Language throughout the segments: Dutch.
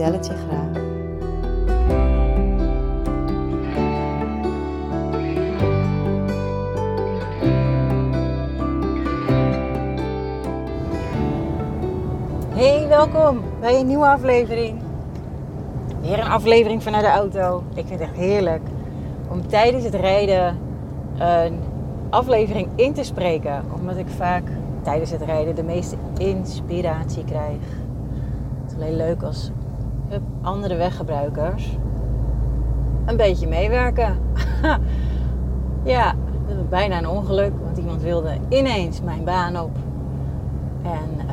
Vertel graag. Hey, welkom bij een nieuwe aflevering. Weer een aflevering vanuit de auto. Ik vind het echt heerlijk om tijdens het rijden een aflevering in te spreken. Omdat ik vaak tijdens het rijden de meeste inspiratie krijg. Het is alleen leuk als andere weggebruikers een beetje meewerken. ja, dat bijna een ongeluk. Want iemand wilde ineens mijn baan op. En uh,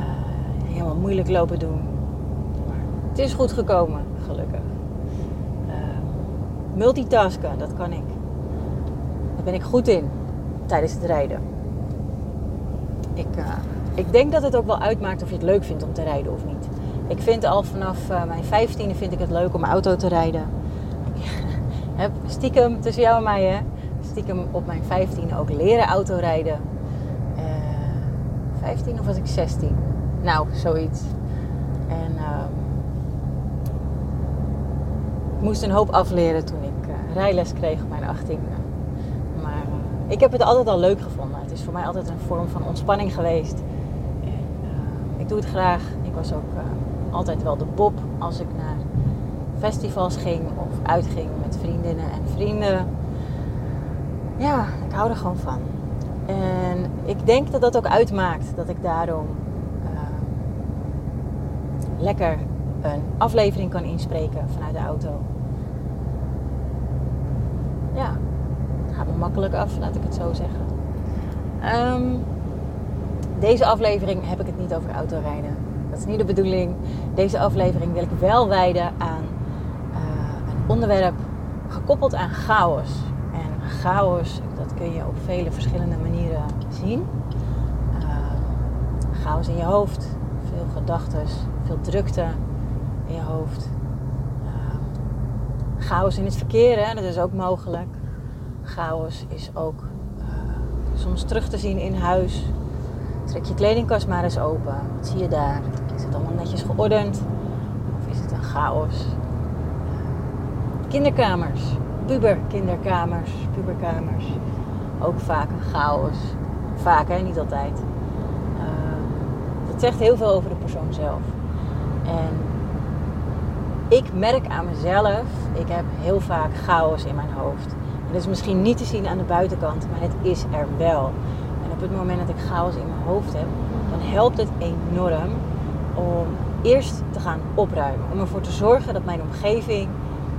helemaal moeilijk lopen doen. Maar het is goed gekomen, gelukkig. Uh, multitasken, dat kan ik. Daar ben ik goed in tijdens het rijden. Ik, ik denk dat het ook wel uitmaakt of je het leuk vindt om te rijden of niet. Ik vind al vanaf uh, mijn vijftiende vind ik het leuk om auto te rijden. Ik heb stiekem tussen jou en mij, hè, stiekem op mijn vijftiende ook leren autorijden. Uh, 15 of was ik 16? Nou, zoiets. En uh, ik moest een hoop afleren toen ik uh, rijles kreeg op mijn 18e. Maar uh, ik heb het altijd al leuk gevonden. Het is voor mij altijd een vorm van ontspanning geweest. En, uh, ik doe het graag. Ik was ook altijd wel de bob als ik naar festivals ging of uitging met vriendinnen en vrienden. Ja, ik hou er gewoon van. En ik denk dat dat ook uitmaakt dat ik daarom lekker een aflevering kan inspreken vanuit de auto. Ja, gaat me makkelijk af, laat ik het zo zeggen. Um, deze aflevering heb ik het niet over autorijden. Dat niet de bedoeling. Deze aflevering wil ik wel wijden aan uh, een onderwerp gekoppeld aan chaos. En chaos, dat kun je op vele verschillende manieren zien. Uh, chaos in je hoofd, veel gedachten, veel drukte in je hoofd. Uh, chaos in het verkeer, hè, dat is ook mogelijk. Chaos is ook soms terug te zien in huis. Trek je kledingkast maar eens open. Wat zie je daar? Is het allemaal netjes geordend? Of is het een chaos? Uh, kinderkamers, puberkinderkamers, puberkamers. Ook vaak een chaos. Vaak, hè? niet altijd. Het zegt heel veel over de persoon zelf. En ik merk aan mezelf, ik heb heel vaak chaos in mijn hoofd. En dat is misschien niet te zien aan de buitenkant, maar het is er wel. Op het moment dat ik chaos in mijn hoofd heb, dan helpt het enorm om eerst te gaan opruimen. Om ervoor te zorgen dat mijn omgeving,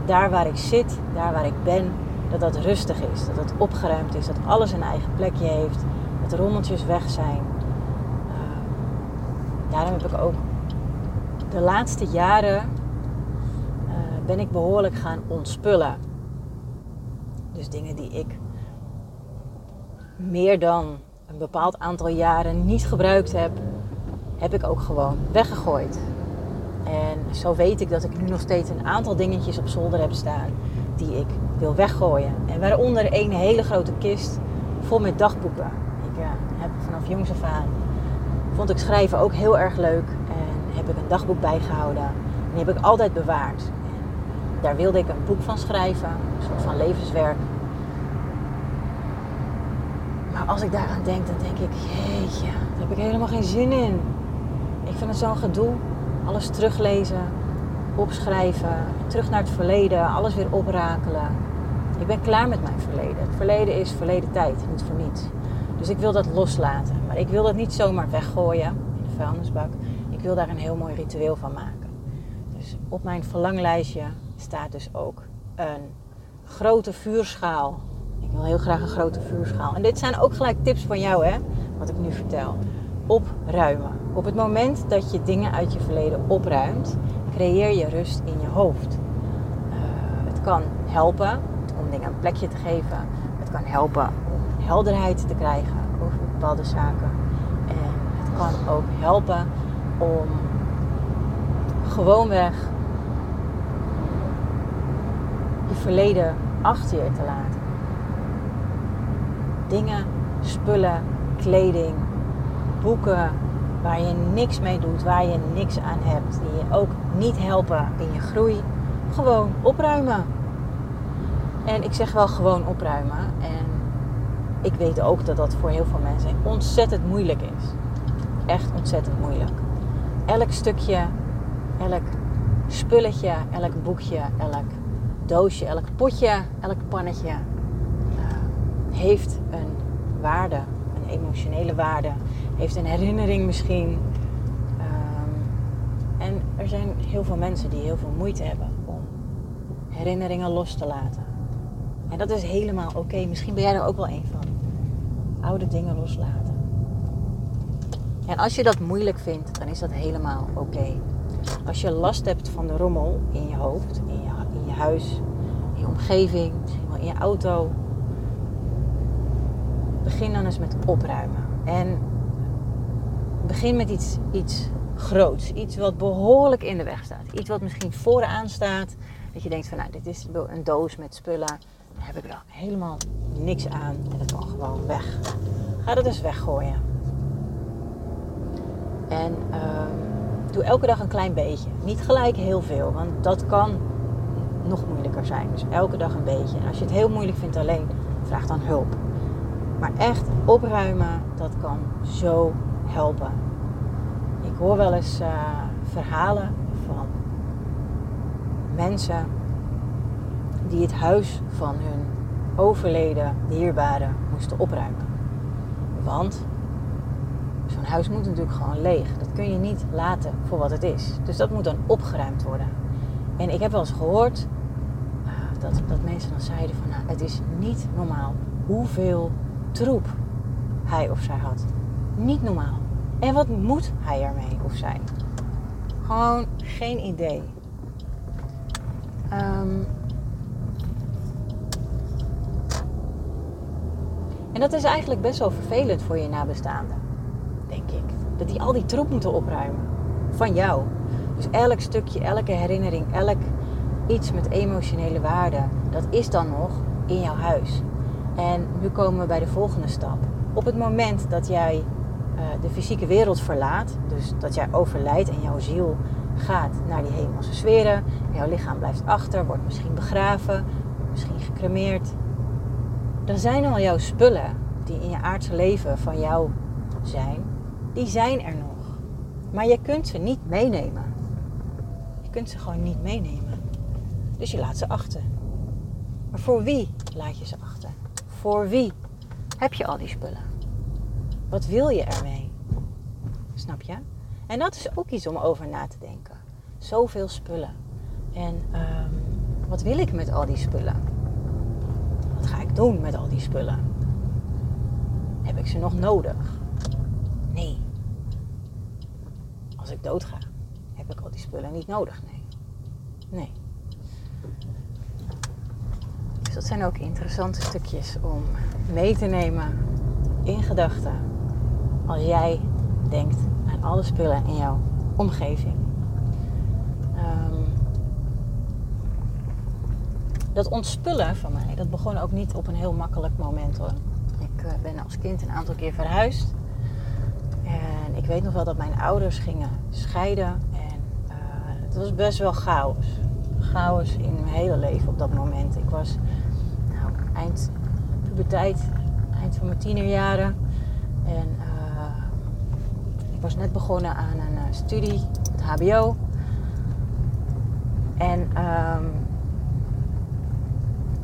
daar waar ik zit, daar waar ik ben, dat dat rustig is. Dat het opgeruimd is, dat alles een eigen plekje heeft, dat de rommeltjes weg zijn. Daarom heb ik ook de laatste jaren uh, ben ik behoorlijk gaan ontspullen. Dus dingen die ik meer dan een bepaald aantal jaren niet gebruikt heb, heb ik ook gewoon weggegooid. En zo weet ik dat ik nu nog steeds een aantal dingetjes op zolder heb staan die ik wil weggooien. En waaronder een hele grote kist vol met dagboeken. Ik uh, heb vanaf jongs af aan vond ik schrijven ook heel erg leuk. En heb ik een dagboek bijgehouden. En die heb ik altijd bewaard. En daar wilde ik een boek van schrijven. Een soort van levenswerk. Maar als ik daaraan denk, dan denk ik... Jeetje, daar heb ik helemaal geen zin in. Ik vind het zo'n gedoe. Alles teruglezen. Opschrijven. Terug naar het verleden. Alles weer oprakelen. Ik ben klaar met mijn verleden. Het verleden is verleden tijd. Niet voor niets. Dus ik wil dat loslaten. Maar ik wil dat niet zomaar weggooien in de vuilnisbak. Ik wil daar een heel mooi ritueel van maken. Dus op mijn verlanglijstje staat dus ook een grote vuurschaal. Ik wil heel graag een grote vuurschaal. En dit zijn ook gelijk tips van jou, hè, wat ik nu vertel. Opruimen. Op het moment dat je dingen uit je verleden opruimt, creëer je rust in je hoofd. Uh, het kan helpen om dingen een plekje te geven. Het kan helpen om helderheid te krijgen over bepaalde zaken. En het kan ook helpen om gewoonweg je verleden achter je te laten. Dingen, spullen, kleding, boeken waar je niks mee doet, waar je niks aan hebt, die je ook niet helpen in je groei, gewoon opruimen. En ik zeg wel gewoon opruimen. En ik weet ook dat dat voor heel veel mensen ontzettend moeilijk is. Echt ontzettend moeilijk. Elk stukje, elk spulletje, elk boekje, elk doosje, elk potje, elk pannetje heeft een waarde, een emotionele waarde, heeft een herinnering misschien. Um, en er zijn heel veel mensen die heel veel moeite hebben om herinneringen los te laten. En dat is helemaal oké. Misschien ben jij er ook wel een van. Oude dingen loslaten. En als je dat moeilijk vindt, dan is dat helemaal oké. Als je last hebt van de rommel in je hoofd, in je, in je huis, in je omgeving, in je auto, begin dan eens met opruimen. En begin met iets, iets groots. Iets wat behoorlijk in de weg staat. Iets wat misschien vooraan staat. Dat je denkt van nou, dit is een doos met spullen. Daar heb ik er helemaal niks aan. En dat kan gewoon weg. Ga dat dus weggooien. En ehm, doe elke dag een klein beetje. Niet gelijk heel veel, want dat kan nog moeilijker zijn. Dus elke dag een beetje. En als je het heel moeilijk vindt alleen, vraag dan hulp. Maar echt opruimen, dat kan zo helpen. Ik hoor wel eens uh, verhalen van mensen die het huis van hun overleden dierbaren moesten opruimen. Want zo'n huis moet natuurlijk gewoon leeg. Dat kun je niet laten voor wat het is. Dus dat moet dan opgeruimd worden. En ik heb wel eens gehoord uh, dat, dat mensen dan zeiden van nou, het is niet normaal hoeveel troep hij of zij had. Niet normaal. En wat moet hij ermee of zij? Gewoon geen idee. Um, en dat is eigenlijk best wel vervelend voor je nabestaanden, denk ik. Dat die al die troep moeten opruimen. Van jou. Dus elk stukje, elke herinnering, elk iets met emotionele waarde, dat is dan nog in jouw huis. En nu komen we bij de volgende stap. Op het moment dat jij uh, de fysieke wereld verlaat, dus dat jij overlijdt en jouw ziel gaat naar die hemelse sferen, en jouw lichaam blijft achter, wordt misschien begraven, misschien gecremeerd, dan zijn al jouw spullen die in je aardse leven van jou zijn, die zijn er nog. Maar je kunt ze niet meenemen. Je kunt ze gewoon niet meenemen. Dus je laat ze achter. Maar voor wie laat je ze achter? Voor wie heb je al die spullen? Wat wil je ermee? Snap je? En dat is ook iets om over na te denken. Zoveel spullen. En um, wat wil ik met al die spullen? Wat ga ik doen met al die spullen? Heb ik ze nog nodig? Nee. Als ik doodga, heb ik al die spullen niet nodig. Nee. Nee. Dus dat zijn ook interessante stukjes om mee te nemen in gedachten als jij denkt aan alle spullen in jouw omgeving. Um, dat ontspullen van mij, dat begon ook niet op een heel makkelijk moment hoor. Ik uh, ben als kind een aantal keer verhuisd. En ik weet nog wel dat mijn ouders gingen scheiden. En uh, het was best wel chaos. Chaos in mijn hele leven op dat moment. Ik was eind puberteit, eind van mijn tienerjaren. En uh, ik was net begonnen aan een uh, studie, het HBO. En um,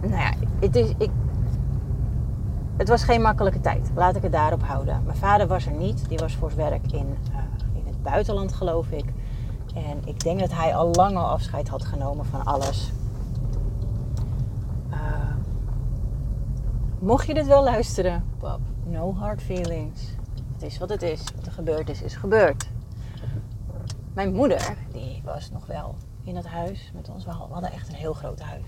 nou ja, het, is, ik, het was geen makkelijke tijd. Laat ik het daarop houden. Mijn vader was er niet. Die was voor zijn werk in, uh, in het buitenland, geloof ik. En ik denk dat hij al lang al afscheid had genomen van alles. Uh, mocht je dit wel luisteren, pap, no hard feelings. Het is wat het is. Wat er gebeurd is, is gebeurd. Mijn moeder, die was nog wel in het huis met ons. We hadden echt een heel groot huis.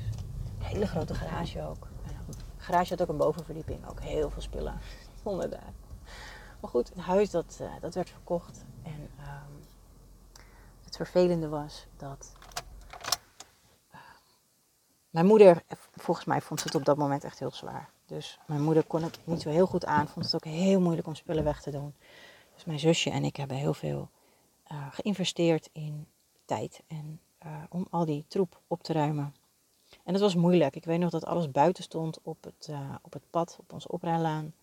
Een hele grote garage ook. De garage had ook een bovenverdieping. Ook heel veel spullen stonden daar. Maar goed, het huis dat, uh, dat werd verkocht. En um, het vervelende was dat uh, mijn moeder, volgens mij vond ze het op dat moment echt heel zwaar. Dus mijn moeder kon het niet zo heel goed aan. Vond het ook heel moeilijk om spullen weg te doen. Dus mijn zusje en ik hebben heel veel uh, geïnvesteerd in tijd en uh, om al die troep op te ruimen. En dat was moeilijk. Ik weet nog dat alles buiten stond op het, uh, op het pad, op onze oprijlaan.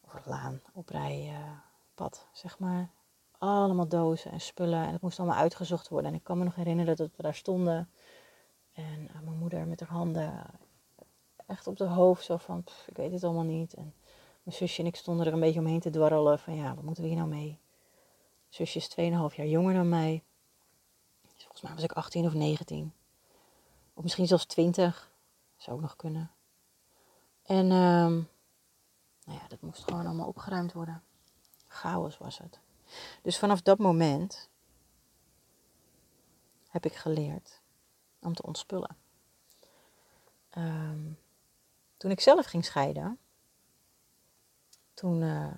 Of laan, oprijpad, zeg maar. Allemaal dozen en spullen. En het moest allemaal uitgezocht worden. En ik kan me nog herinneren dat we daar stonden. En mijn moeder met haar handen echt op de hoofd. Zo van, ik weet het allemaal niet. En mijn zusje en ik stonden er een beetje omheen te dwarrelen. Van ja, wat moeten we hier nou mee? zusje is 2,5 jaar jonger dan mij. Dus volgens mij was ik 18 of 19. Of misschien zelfs 20. Zou ook nog kunnen. En um, nou ja, dat moest gewoon allemaal opgeruimd worden. Chaos was het. Dus vanaf dat moment heb ik geleerd om te ontspullen. Um, toen ik zelf ging scheiden, toen uh,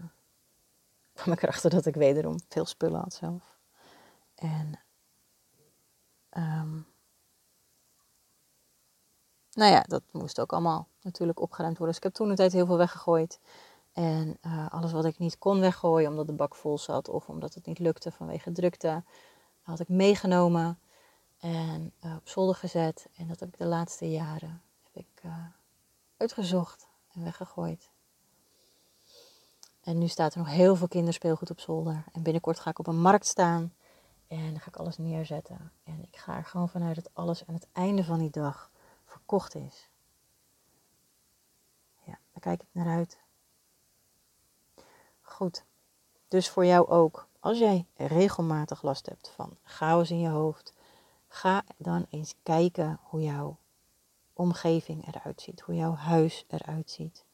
kwam ik erachter dat ik wederom veel spullen had zelf. En um, nou ja, dat moest ook allemaal natuurlijk opgeruimd worden. Dus ik heb toen een tijd heel veel weggegooid. En uh, alles wat ik niet kon weggooien omdat de bak vol zat of omdat het niet lukte vanwege drukte, had ik meegenomen en uh, op zolder gezet. En dat heb ik de laatste jaren heb ik, uitgezocht en weggegooid. En nu staat er nog heel veel kinderspeelgoed op zolder. En binnenkort ga ik op een markt staan. En dan ga ik alles neerzetten. En ik ga er gewoon vanuit dat alles aan het einde van die dag verkocht is. Ja, daar kijk ik naar uit. Goed. Dus voor jou ook. Als jij regelmatig last hebt van chaos in je hoofd, ga dan eens kijken hoe jouw omgeving eruit ziet, hoe jouw huis eruit ziet.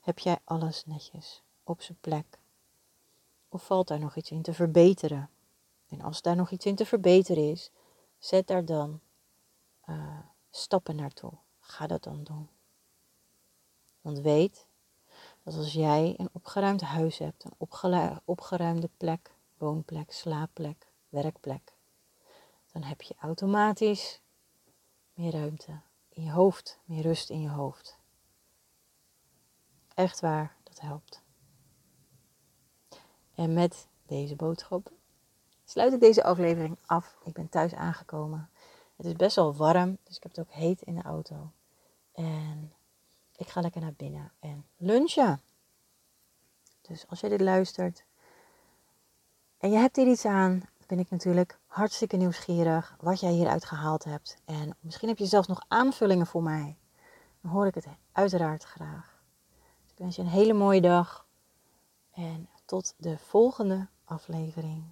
Heb jij alles netjes? op zijn plek? Of valt daar nog iets in te verbeteren? En als daar nog iets in te verbeteren is, zet daar dan uh, stappen naartoe. Ga dat dan doen. Want weet dat als jij een opgeruimd huis hebt, een opgeruimde plek, woonplek, slaapplek, werkplek, dan heb je automatisch meer ruimte je hoofd, meer rust in je hoofd. Echt waar, dat helpt. En met deze boodschap sluit ik deze aflevering af. Ik ben thuis aangekomen. Het is best wel warm, dus ik heb het ook heet in de auto. En ik ga lekker naar binnen en lunchen. Dus als je dit luistert en je hebt hier iets aan, ben ik natuurlijk hartstikke nieuwsgierig wat jij hieruit gehaald hebt. En misschien heb je zelfs nog aanvullingen voor mij. Dan hoor ik het uiteraard graag. Dus ik wens je een hele mooie dag. En tot de volgende aflevering.